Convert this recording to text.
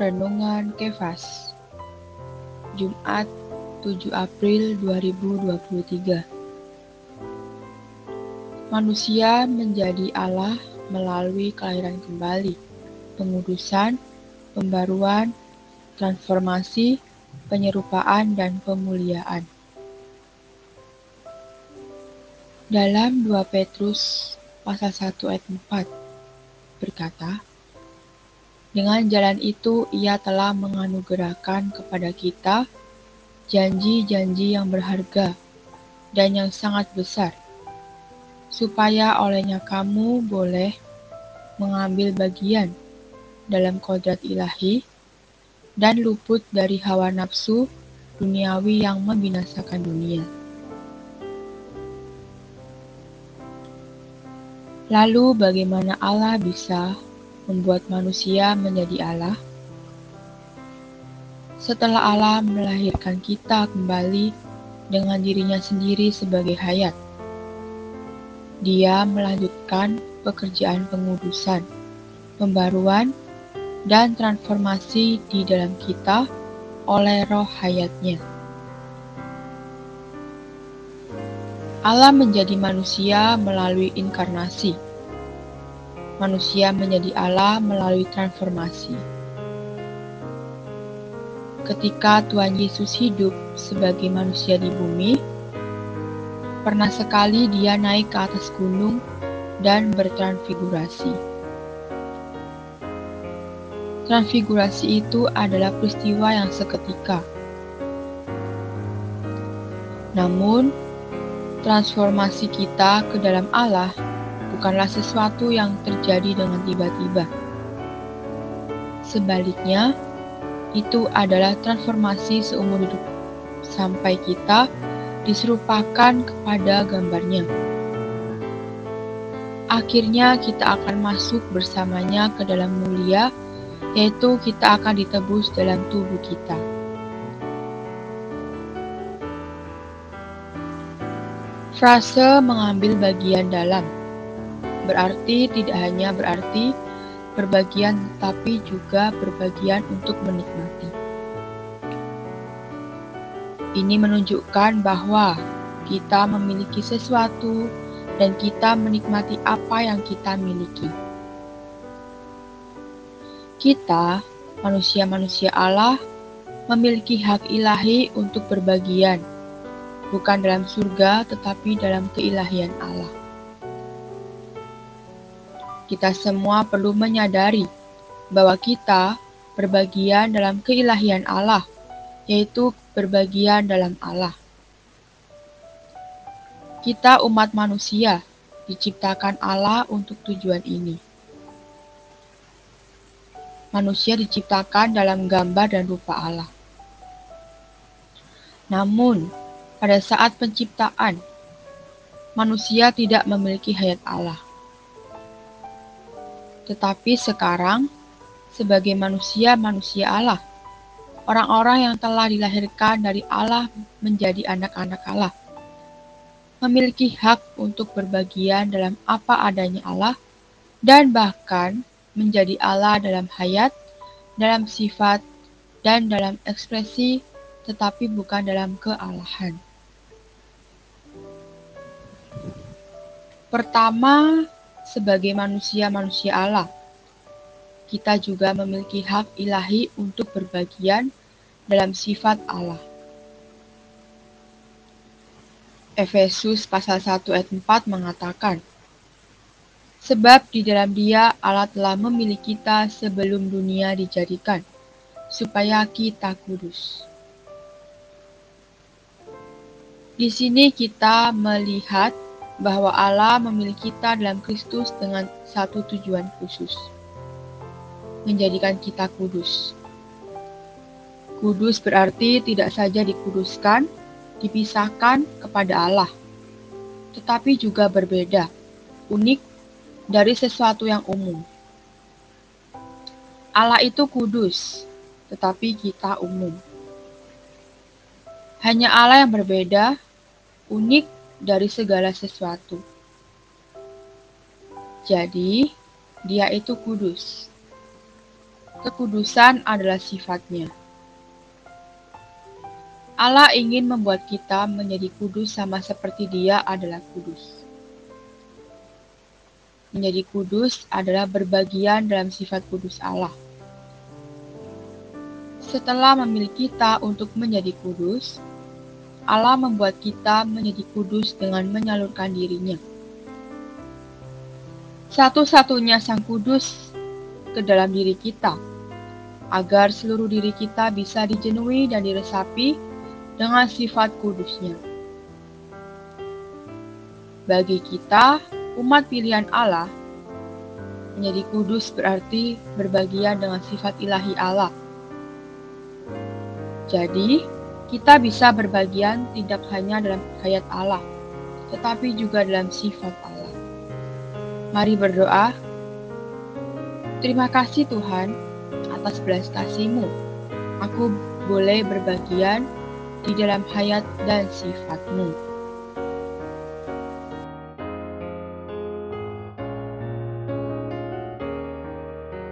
Renungan Kefas Jumat 7 April 2023 Manusia menjadi Allah melalui kelahiran kembali, pengudusan, pembaruan, transformasi, penyerupaan, dan pemuliaan. Dalam 2 Petrus pasal 1 ayat 4 berkata, dengan jalan itu ia telah menganugerahkan kepada kita janji-janji yang berharga dan yang sangat besar, supaya olehnya kamu boleh mengambil bagian dalam kodrat ilahi dan luput dari hawa nafsu duniawi yang membinasakan dunia. Lalu bagaimana Allah bisa membuat manusia menjadi Allah? Setelah Allah melahirkan kita kembali dengan dirinya sendiri sebagai hayat, Dia melanjutkan pekerjaan pengudusan, pembaruan, dan transformasi di dalam kita oleh roh hayatnya. Allah menjadi manusia melalui inkarnasi manusia menjadi Allah melalui transformasi. Ketika Tuhan Yesus hidup sebagai manusia di bumi, pernah sekali dia naik ke atas gunung dan bertransfigurasi. Transfigurasi itu adalah peristiwa yang seketika. Namun, transformasi kita ke dalam Allah bukanlah sesuatu yang terjadi dengan tiba-tiba. Sebaliknya, itu adalah transformasi seumur hidup sampai kita diserupakan kepada gambarnya. Akhirnya kita akan masuk bersamanya ke dalam mulia, yaitu kita akan ditebus dalam tubuh kita. Frase mengambil bagian dalam berarti tidak hanya berarti berbagian tetapi juga berbagian untuk menikmati. Ini menunjukkan bahwa kita memiliki sesuatu dan kita menikmati apa yang kita miliki. Kita, manusia-manusia Allah, memiliki hak ilahi untuk berbagian, bukan dalam surga tetapi dalam keilahian Allah kita semua perlu menyadari bahwa kita berbagian dalam keilahian Allah, yaitu berbagian dalam Allah. Kita umat manusia diciptakan Allah untuk tujuan ini. Manusia diciptakan dalam gambar dan rupa Allah. Namun, pada saat penciptaan, manusia tidak memiliki hayat Allah. Tetapi sekarang, sebagai manusia-manusia Allah, orang-orang yang telah dilahirkan dari Allah menjadi anak-anak Allah, memiliki hak untuk berbagian dalam apa adanya Allah dan bahkan menjadi Allah dalam hayat, dalam sifat, dan dalam ekspresi, tetapi bukan dalam kealahan. Pertama, sebagai manusia-manusia Allah. Kita juga memiliki hak ilahi untuk berbagian dalam sifat Allah. Efesus pasal 1 ayat 4 mengatakan, Sebab di dalam dia Allah telah memilih kita sebelum dunia dijadikan, supaya kita kudus. Di sini kita melihat bahwa Allah memilih kita dalam Kristus dengan satu tujuan khusus, menjadikan kita kudus. Kudus berarti tidak saja dikuduskan, dipisahkan kepada Allah, tetapi juga berbeda, unik dari sesuatu yang umum. Allah itu kudus, tetapi kita umum. Hanya Allah yang berbeda, unik dari segala sesuatu. Jadi, dia itu kudus. Kekudusan adalah sifatnya. Allah ingin membuat kita menjadi kudus sama seperti dia adalah kudus. Menjadi kudus adalah berbagian dalam sifat kudus Allah. Setelah memilih kita untuk menjadi kudus, Allah membuat kita menjadi kudus dengan menyalurkan dirinya. Satu-satunya sang kudus ke dalam diri kita, agar seluruh diri kita bisa dijenuhi dan diresapi dengan sifat kudusnya. Bagi kita, umat pilihan Allah, menjadi kudus berarti berbagian dengan sifat ilahi Allah. Jadi, kita bisa berbagian tidak hanya dalam hayat Allah, tetapi juga dalam sifat Allah. Mari berdoa. Terima kasih Tuhan atas belas kasih-Mu. Aku boleh berbagian di dalam hayat dan sifatmu.